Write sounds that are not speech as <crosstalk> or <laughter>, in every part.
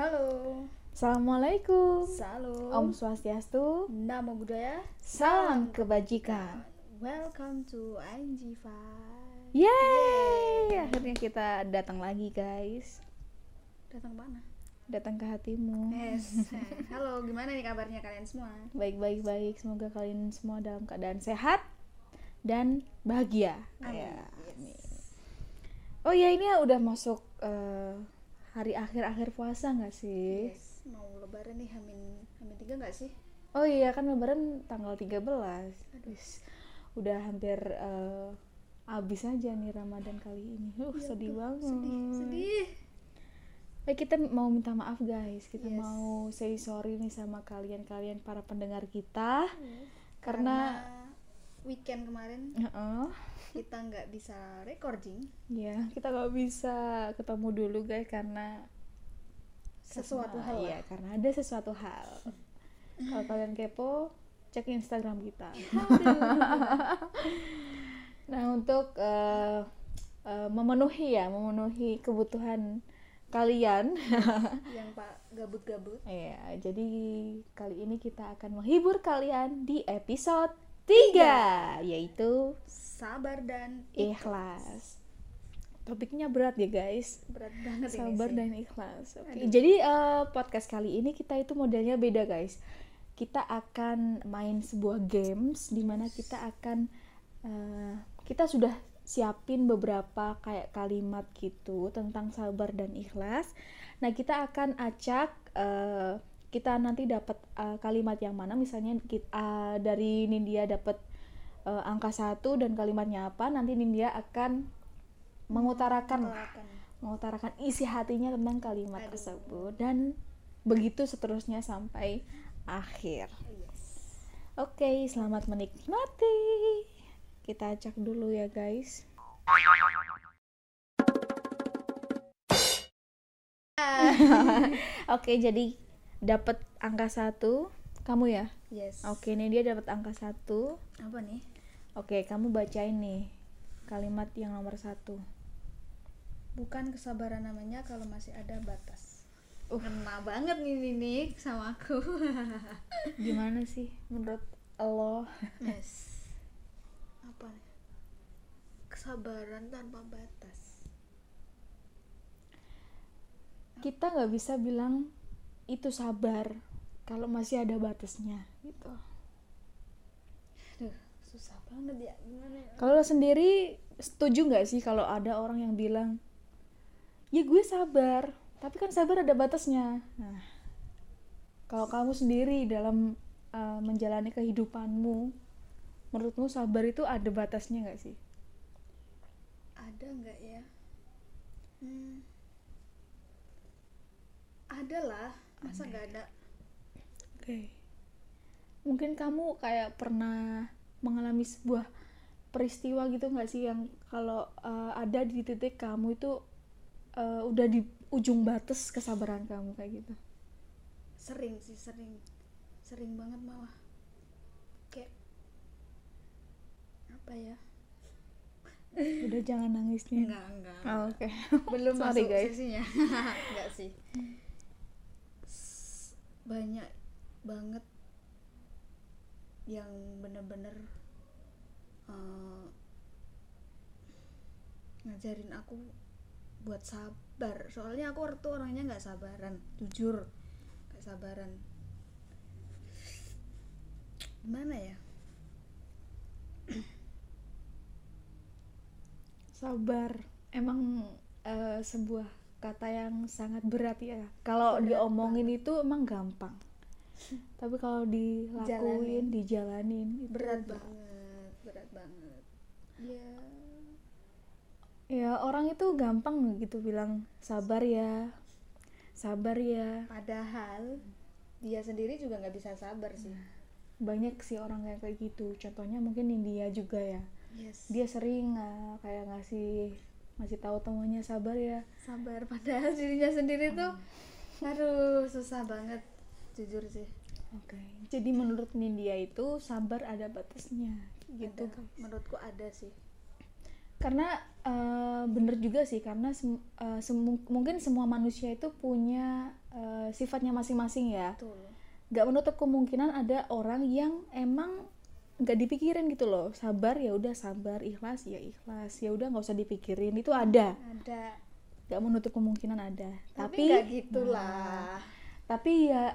Halo. Assalamualaikum. Salam. Om Swastiastu. Namo Buddhaya. Salam kebajikan. Welcome to ING Five. Yeay! Akhirnya kita datang lagi, guys. Datang mana? Datang ke hatimu. Yes. <laughs> Halo, gimana nih kabarnya kalian semua? Baik, baik, baik. Semoga kalian semua dalam keadaan sehat dan bahagia. Amin. Ya, Yes. Oh ya, ini udah masuk eh, hari akhir-akhir puasa nggak sih? Yes. Mau lebaran nih Hamin Hamin tiga nggak sih? Oh iya, kan lebaran tanggal 13. Wis, udah hampir eh, habis aja nih Ramadan kali ini. Uh, Iya, sedih tuh, banget. Sedih, sedih. Eh kita mau minta maaf guys, kita Yes. mau say sorry nih sama kalian-kalian para pendengar kita Iya. karena, weekend kemarin Heeh, kita nggak bisa recording ya kita nggak bisa ketemu dulu guys karena sesuatu karena- hal. Iya, karena ada sesuatu hal. Kalau kalian kepo, cek Instagram kita. <laughs> nah untuk eh, eh, memenuhi ya, memenuhi kebutuhan kalian. <laughs> yang pak gabut-gabut. Iya, jadi kali ini kita akan menghibur kalian di episode 3 yaitu Sabar dan ikhlas. Topiknya berat ya guys. berat banget Sabar ini sih. dan ikhlas. Oke. Aduh. Jadi eh, podcast kali ini kita itu modelnya beda guys. Kita akan main sebuah games di mana kita akan eh, kita sudah siapin beberapa kayak kalimat gitu tentang sabar dan ikhlas. Nah kita akan acak eh, kita nanti dapat eh, kalimat yang mana misalnya kita dari Nindya dapat eh, angka satu dan kalimatnya apa nanti Nindya akan mengutarakan mengutarakan isi hatinya tentang kalimat Aduh. tersebut dan begitu seterusnya sampai akhir. Yes. Oke, selamat menikmati. Kita acak dulu ya, guys. <laughs> Oke, jadi dapat angka satu kamu ya. Yes. Oke, ini dia dapat angka satu. Apa nih? Oke, kamu bacain nih kalimat yang nomor satu. Bukan kesabaran namanya kalau masih ada batas. Uh. Kena banget nih Nini sama aku. <laughs> Gimana sih menurut Allah? yes. Apa? Kesabaran tanpa batas. kita nggak bisa bilang itu sabar kalau masih ada batasnya gitu. Susah banget ya. Gimana ya? Kalau lo sendiri setuju nggak sih kalau ada orang yang bilang ya gue sabar tapi kan sabar ada batasnya. Nah, kalau kamu sendiri dalam uh, menjalani kehidupanmu, menurutmu sabar itu ada batasnya nggak sih? Ada nggak ya? Hmm. Ada lah. Masa nggak ada? Oke. Mungkin kamu kayak pernah mengalami sebuah peristiwa gitu nggak sih yang kalau uh, ada di titik kamu itu uh, udah di ujung batas kesabaran kamu kayak gitu. Sering sih, sering. Sering banget malah. Kayak apa ya? Udah jangan nangisnya. Enggak, enggak. Oh, Oke. belum <laughs> Sorry, masuk guys. sesinya <laughs> enggak sih S- banyak banget yang bener-bener eh, ngajarin aku buat sabar soalnya aku tuh orangnya nggak sabaran jujur nggak sabaran gimana ya <clears throat> Sabar. Emang uh, sebuah kata yang sangat berat ya. Kalau diomongin itu emang gampang. Tapi kalau dilakuin, Jalanin. dijalanin itu berat banget berat banget ya Ya orang itu gampang gitu bilang sabar ya, sabar ya. padahal dia sendiri juga nggak bisa sabar sih Banyak sih orang kayak kayak gitu. Contohnya mungkin India juga ya. yes Dia sering uh, kayak ngasih ngasih tahu temannya sabar ya. sabar padahal dirinya sendiri tuh aduh susah banget jujur sih Oke. Jadi menurut India itu sabar ada batasnya gitu Ada. guys. menurutku ada sih Karena eh, bener juga sih karena sem- eh, semu- mungkin semua manusia itu punya eh, sifatnya masing-masing ya betul nggak menutup kemungkinan ada orang yang emang nggak dipikirin gitu loh. Sabar ya udah sabar ikhlas ya ikhlas. Ya udah nggak usah dipikirin. Itu ada. Ada. Nggak menutup kemungkinan ada. Tapi nggak gitu lah tapi ya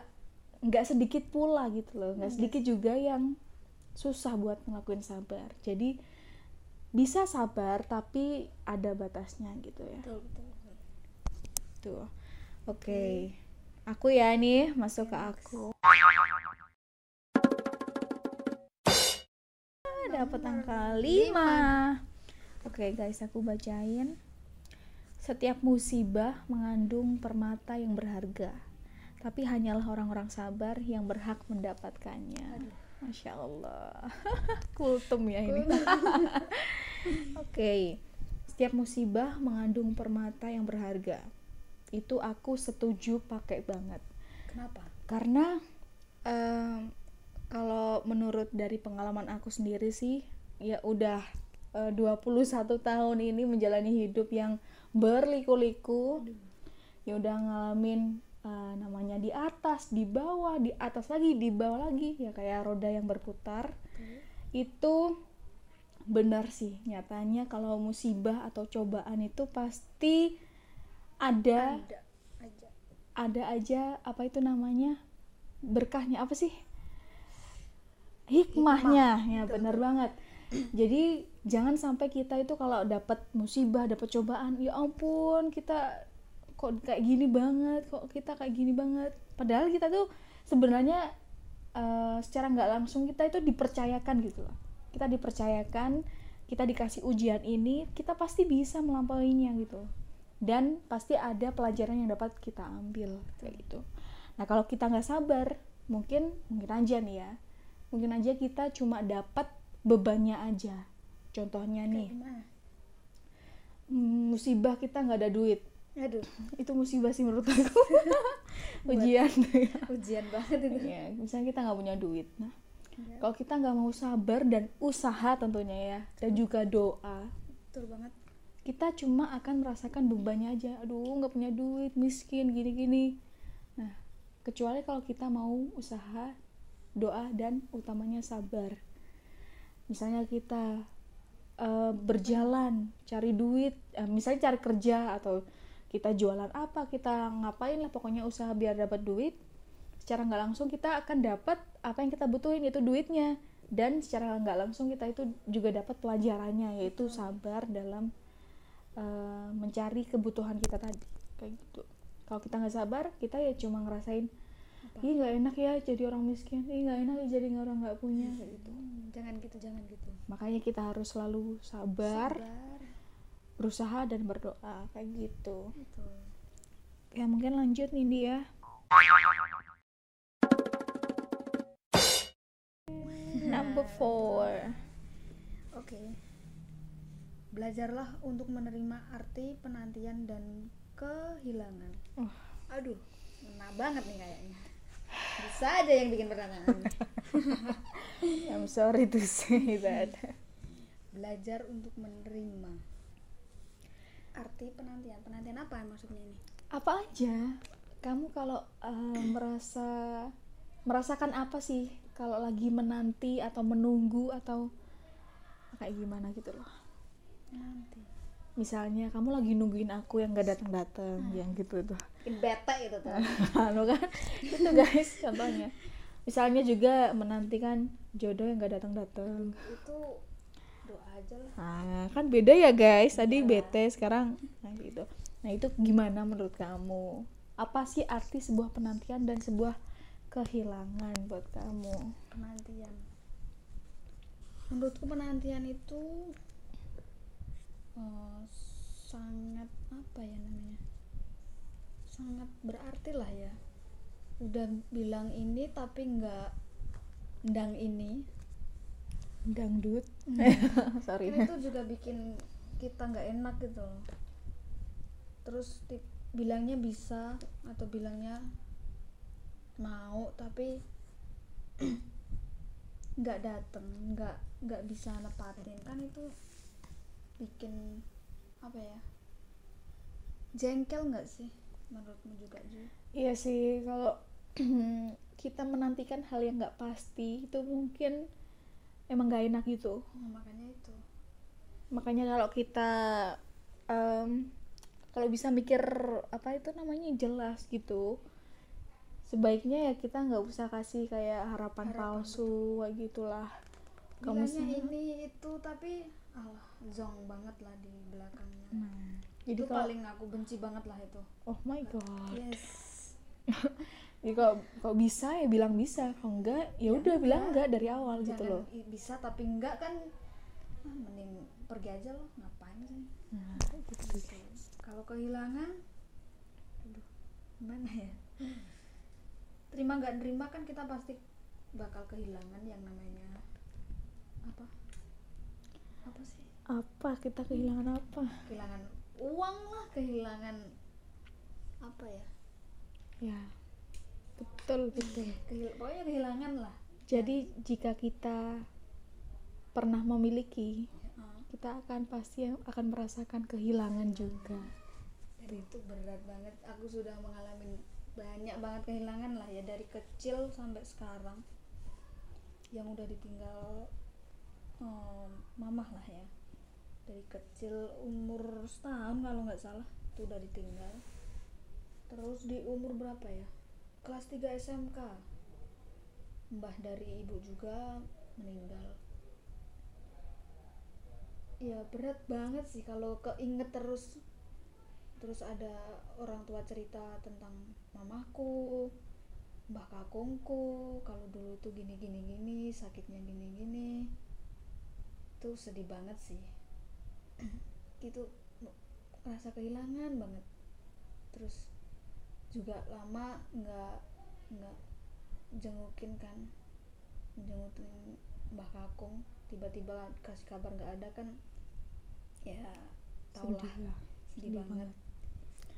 nggak sedikit pula gitu loh. Nggak sedikit juga yang susah buat ngelakuin sabar. Jadi bisa sabar tapi ada batasnya gitu ya. Betul betul, betul. tuh. Oke. Aku ya nih masuk ke aku dapat angka 5 oke guys aku bacain. Setiap musibah mengandung permata yang berharga tapi hanyalah orang-orang sabar yang berhak mendapatkannya. Masya Allah. <laughs> Kultum ya ini. <laughs> Oke, setiap musibah mengandung permata yang berharga. Itu aku setuju pakai banget. kenapa? Karena em, kalau menurut dari pengalaman aku sendiri sih, ya udah eh, 21 tahun ini menjalani hidup yang berliku-liku. Ya udah ngalamin eh, namanya di atas, di bawah, di atas lagi, di bawah lagi, ya kayak roda yang berputar. Itu benar sih nyatanya kalau musibah atau cobaan itu pasti ada ada aja ada aja apa itu namanya berkahnya apa sih hikmahnya. Ya benar banget. <clears throat> Jadi jangan sampai kita itu kalau dapat musibah dapat cobaan ya ampun kita kok kayak gini banget kok kita kayak gini banget. Padahal kita tuh sebenarnya eh, secara nggak langsung kita itu dipercayakan gitu loh. Kita dipercayakan kita dikasih ujian ini kita pasti bisa melampauinya gitu. Dan pasti ada pelajaran yang dapat kita ambil kayak gitu. Nah kalau kita nggak sabar mungkin mungkin aja nih ya mungkin aja kita cuma dapat bebannya aja. Contohnya nih. mm, musibah kita nggak ada duit. Aduh. Itu musibah sih menurut aku. <laughs> <laughs> Ujian. <laughs> Ujian banget itu. Ya misalnya kita nggak punya duit. Nah Ya, kalau kita nggak mau sabar dan usaha tentunya ya dan juga doa betul banget. kita cuma akan merasakan bebannya aja. Aduh nggak punya duit miskin gini-gini. Nah kecuali kalau kita mau usaha doa dan utamanya sabar. Misalnya kita eh, berjalan cari duit eh, misalnya cari kerja atau kita jualan apa kita ngapain lah pokoknya usaha biar dapat duit secara nggak langsung kita akan dapat apa yang kita butuhin itu duitnya. Dan secara nggak langsung kita itu juga dapat pelajarannya yaitu sabar dalam eh, mencari kebutuhan kita tadi. Kayak gitu. Kalau kita nggak sabar kita ya cuma ngerasain ih nggak enak ya jadi orang miskin ih nggak enak ya jadi orang nggak punya kayak gitu Hmm, jangan gitu jangan gitu makanya kita harus selalu sabar, sabar berusaha dan berdoa kayak gitu betul ya mungkin lanjut nih dia <laughs> number four Oke. Belajarlah untuk menerima arti penantian dan kehilangan. Uh. Aduh, ngena banget nih kayaknya. Bisa aja yang bikin pertanyaan. <laughs> I'm sorry to say that Belajar untuk menerima arti penantian. Penantian apa maksudnya ini? apa aja kamu kalau eh, merasa merasakan apa sih kalau lagi menanti atau menunggu atau kayak gimana gitu loh Nanti. misalnya kamu lagi nungguin aku yang gak datang datang yang gitu tuh bete itu tuh. <laughs> Anu kan itu guys contohnya misalnya juga menantikan jodoh yang gak datang datang itu doa aja lah. nah kan beda ya guys tadi bete sekarang nah gitu nah itu gimana menurut kamu apa sih arti sebuah penantian dan sebuah kehilangan buat kamu Penantian. Menurutku penantian itu eh, sangat apa ya namanya? Sangat berarti lah ya. Udah bilang ini tapi nggak ndang ini. dangdut <laughs> sorry Ini tuh juga bikin kita nggak enak gitu loh. Terus bilangnya bisa atau bilangnya mau tapi <clears throat> nggak dateng nggak nggak bisa nepatin kan itu bikin apa ya jengkel nggak sih menurutmu juga Ju? Iya sih, kalau <clears throat> kita menantikan hal yang nggak pasti itu mungkin emang nggak enak gitu. Nah, makanya itu. Makanya kalau kita em, kalau bisa mikir apa itu namanya jelas gitu, sebaiknya ya kita nggak usah kasih kayak harapan, Harapan, palsu kayak gitulah. Misalnya, ini itu tapi alah zong banget lah di belakangnya. Nah, jadi itu kalau paling aku benci banget lah itu oh my god, yes <laughs> jadi kalau kalau bisa ya bilang bisa, kalau enggak ya Ya udah bilang enggak. enggak dari awal gitu loh. bisa tapi enggak kan ah, mending pergi aja loh ngapain sih Nah, gitu. Gitu. kalau kehilangan aduh gimana ya terima nggak terima kan kita pasti bakal kehilangan yang namanya apa apa sih Apa kita kehilangan apa? kehilangan uang lah kehilangan apa ya? Ya, betul betul. Kehil- pokoknya kehilangan lah. Jadi jika kita pernah memiliki, kita akan pasti akan merasakan kehilangan juga. dan itu berat banget. Aku sudah mengalami banyak banget kehilangan lah ya dari kecil sampai sekarang. Yang udah ditinggal em, mamah lah ya dari kecil umur setahun kalau nggak salah itu udah ditinggal. Terus di umur berapa ya? Kelas 3 SMK mbah dari ibu juga meninggal. Ya berat banget sih kalau keinget terus. Terus ada orang tua cerita tentang mamaku mbah kakungku kalau dulu tuh gini gini gini sakitnya gini gini itu sedih banget sih <clears throat> itu rasa kehilangan banget terus juga lama nggak nggak jengukin kan jengukin mbah kakung tiba-tiba kasih kabar nggak ada kan ya tau lah. sedih sedih banget banget.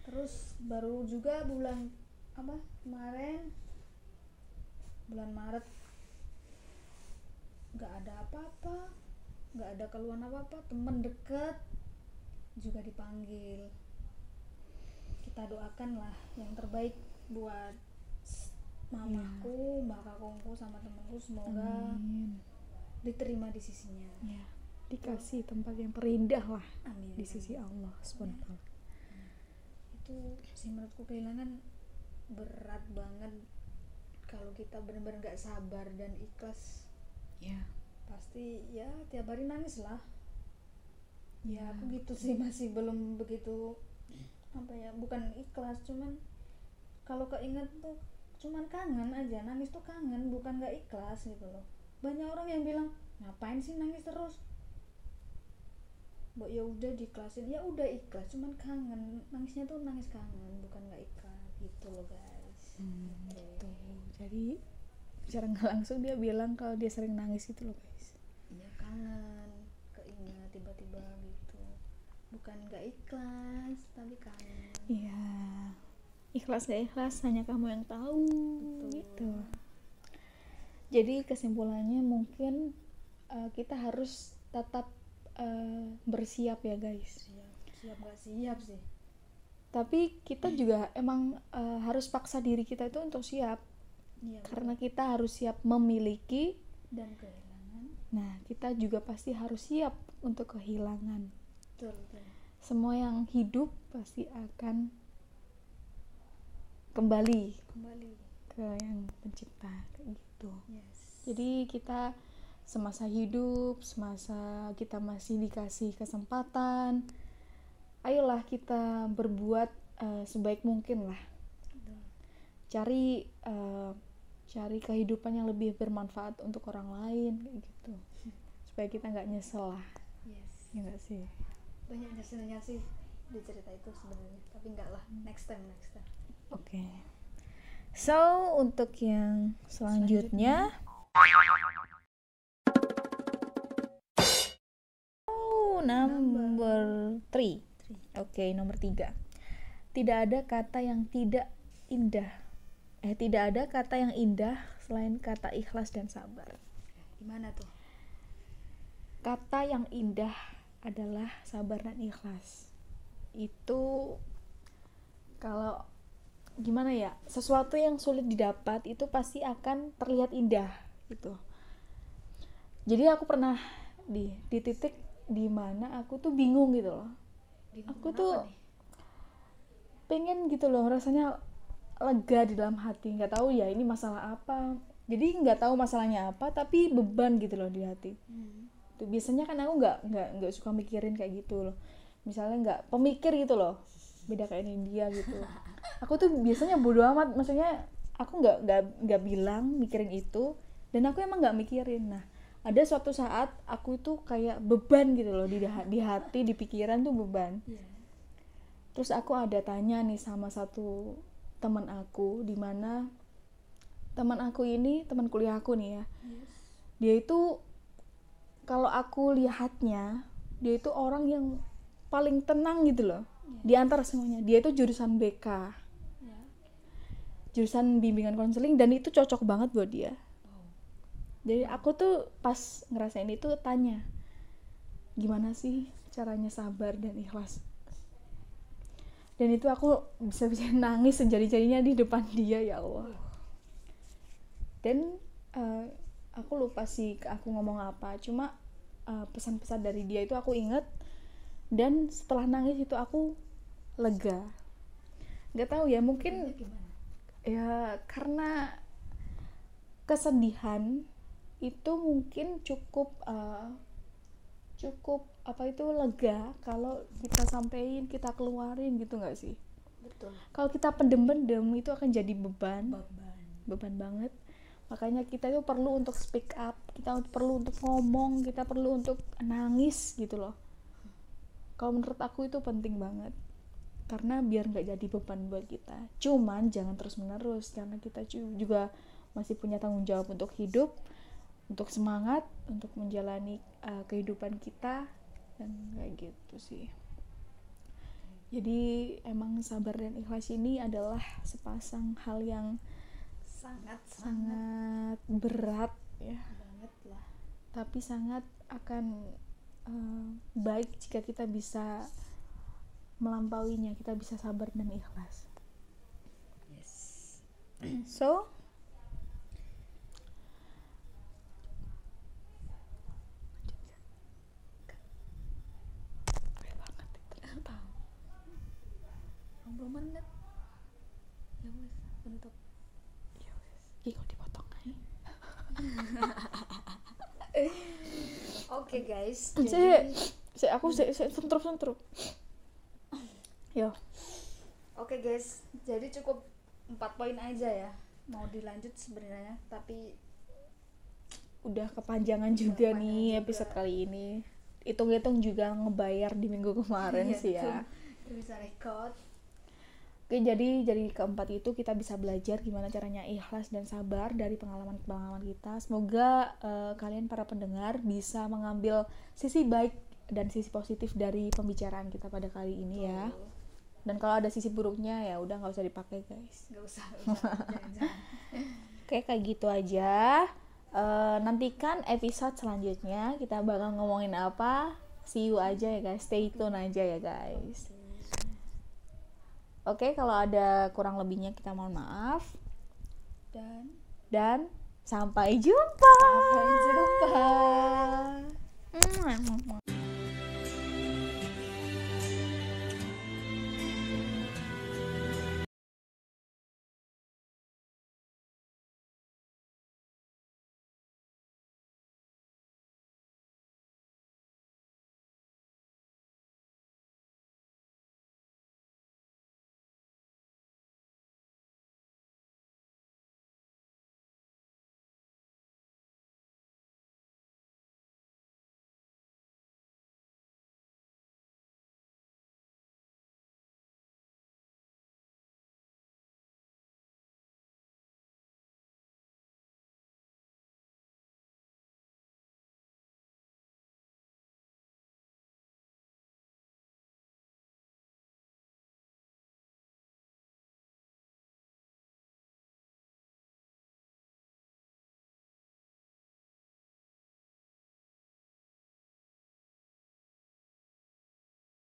terus baru juga bulan apa kemarin bulan Maret nggak ada apa-apa nggak ada keluhan apa-apa temen deket juga dipanggil kita doakan lah yang terbaik buat mamaku mbak kakungku sama temenku semoga Amin. diterima di sisinya Ya, dikasih tempat yang terindah lah amin di sisi Allah wa ta'ala. itu sih menurutku kehilangan berat banget kalau kita benar-benar nggak sabar dan ikhlas Ya. Pasti ya tiap hari nangis lah ya Ya. aku gitu sih <laughs> masih belum begitu apa ya bukan ikhlas cuman kalau keinget tuh cuman kangen aja nangis tuh kangen bukan nggak ikhlas gitu loh banyak orang yang bilang ngapain sih nangis terus Mbak ya udah diklasin ya udah ikhlas cuman kangen nangisnya tuh nangis kangen bukan nggak ikhlas gitu loh guys Hmm, gitu. Jadi secara nggak langsung dia bilang kalau dia sering nangis itu loh guys. Kangen, keinget tiba-tiba gitu. Bukan nggak ikhlas, tapi kangen. Iya. Ikhlas gak ikhlas hanya kamu yang tahu Betul. gitu. Jadi kesimpulannya mungkin uh, kita harus tetap uh, bersiap ya guys. Siap, siap nggak siap sih. Tapi kita juga emang uh, harus paksa diri kita itu untuk siap Iya. karena kita harus siap memiliki. dan kehilangan. Nah, kita juga pasti harus siap untuk kehilangan. Betul, betul. Semua yang hidup pasti akan kembali Kembali. ke yang pencipta gitu. Yes. Jadi kita semasa hidup, semasa kita masih dikasih kesempatan, ayolah kita berbuat eh, sebaik mungkin lah. Betul. Cari eh, cari kehidupan yang lebih bermanfaat untuk orang lain kayak gitu. Supaya kita nggak nyesel lah, Yes. ya nggak sih? Banyak nyeselnya sih di cerita itu sebenarnya, tapi enggak lah. Next time, next time. Oke. So, untuk yang selanjutnya, Oh, number 3. Oke, nomor 3. Tidak ada kata yang tidak indah. Eh, tidak ada kata yang indah selain kata ikhlas dan sabar. Gimana tuh? Kata yang indah adalah sabar dan ikhlas. Itu kalau gimana ya sesuatu yang sulit didapat itu pasti akan terlihat indah gitu jadi aku pernah di di titik di mana aku tuh bingung gitu loh Bingung Aku tuh nih? pengen gitu loh rasanya lega di dalam hati nggak tahu ya ini masalah apa. Jadi nggak tahu masalahnya apa tapi beban gitu loh di hati. Hmm. tuh biasanya kan aku nggak nggak nggak suka mikirin kayak gitu loh. Misalnya nggak pemikir gitu loh. Beda kayak India gitu. <laughs> Aku tuh biasanya bodo amat maksudnya aku nggak nggak nggak bilang mikirin itu dan aku emang nggak mikirin. Nah ada suatu saat aku itu kayak beban gitu loh di di hati di pikiran tuh beban. Iya. terus aku ada tanya nih sama satu teman aku di mana teman aku ini teman kuliah aku nih ya. Yes. dia itu kalau aku lihatnya dia itu orang yang paling tenang gitu loh di antara semuanya. Dia itu jurusan BK Ya. jurusan bimbingan konseling dan itu cocok banget buat dia. Jadi aku tuh pas ngerasain itu tanya gimana sih caranya sabar dan ikhlas dan itu aku bisa bisa <laughs> nangis sejadi-jadinya di depan dia ya Allah. Dan eh, aku lupa sih aku ngomong apa. Cuma eh, pesan-pesan dari dia itu aku inget dan setelah nangis itu aku lega. Nggak tahu ya mungkin ya karena kesedihan itu mungkin cukup eh, cukup apa itu lega kalau kita sampein kita keluarin gitu nggak sih? Betul. kalau kita pendem-pendem itu akan jadi beban. Beban. beban banget. Makanya kita itu perlu untuk speak up kita perlu untuk ngomong kita perlu untuk nangis gitu loh. Kalau menurut aku itu penting banget. Karena biar nggak jadi beban buat kita. Cuman jangan terus menerus karena kita ju- juga masih punya tanggung jawab untuk hidup untuk semangat untuk menjalani uh, kehidupan kita dan kayak gitu sih jadi emang sabar dan ikhlas ini adalah sepasang hal yang Sangat sangat sangat berat ya banget lah. tapi sangat akan eh, baik jika kita bisa melampauinya kita bisa sabar dan ikhlas Yes. so Boleh banget itu ternyata. 60 menit. Ya wes, penutup. Ya wes. Kok dipotong aja. <laughs> Oke guys. Saya, Jadi, saya aku saya, saya sentrup sentrup. <laughs> Yo, oke guys. Jadi cukup empat poin aja ya. Mau dilanjut sebenarnya, tapi udah kepanjangan juga Kepanjangan nih juga. episode kali ini. Hitung-hitung juga ngebayar di minggu kemarin Iya, sih ya. bisa record. Oke, jadi jadi keempat itu kita bisa belajar gimana caranya ikhlas dan sabar dari pengalaman-pengalaman kita. Semoga eh, kalian para pendengar bisa mengambil sisi baik dan sisi positif dari pembicaraan kita pada kali ini ya. Dan kalau ada sisi buruknya ya udah nggak usah dipakai guys. Nggak usah, usah. <laughs> jangan, jangan. Oke, kayak gitu aja. Eh, nantikan episode selanjutnya kita bakal ngomongin apa. See you aja ya guys. Stay tune aja ya guys. Oke, kalau ada kurang lebihnya kita mohon maaf. Dan dan sampai jumpa. Sampai jumpa.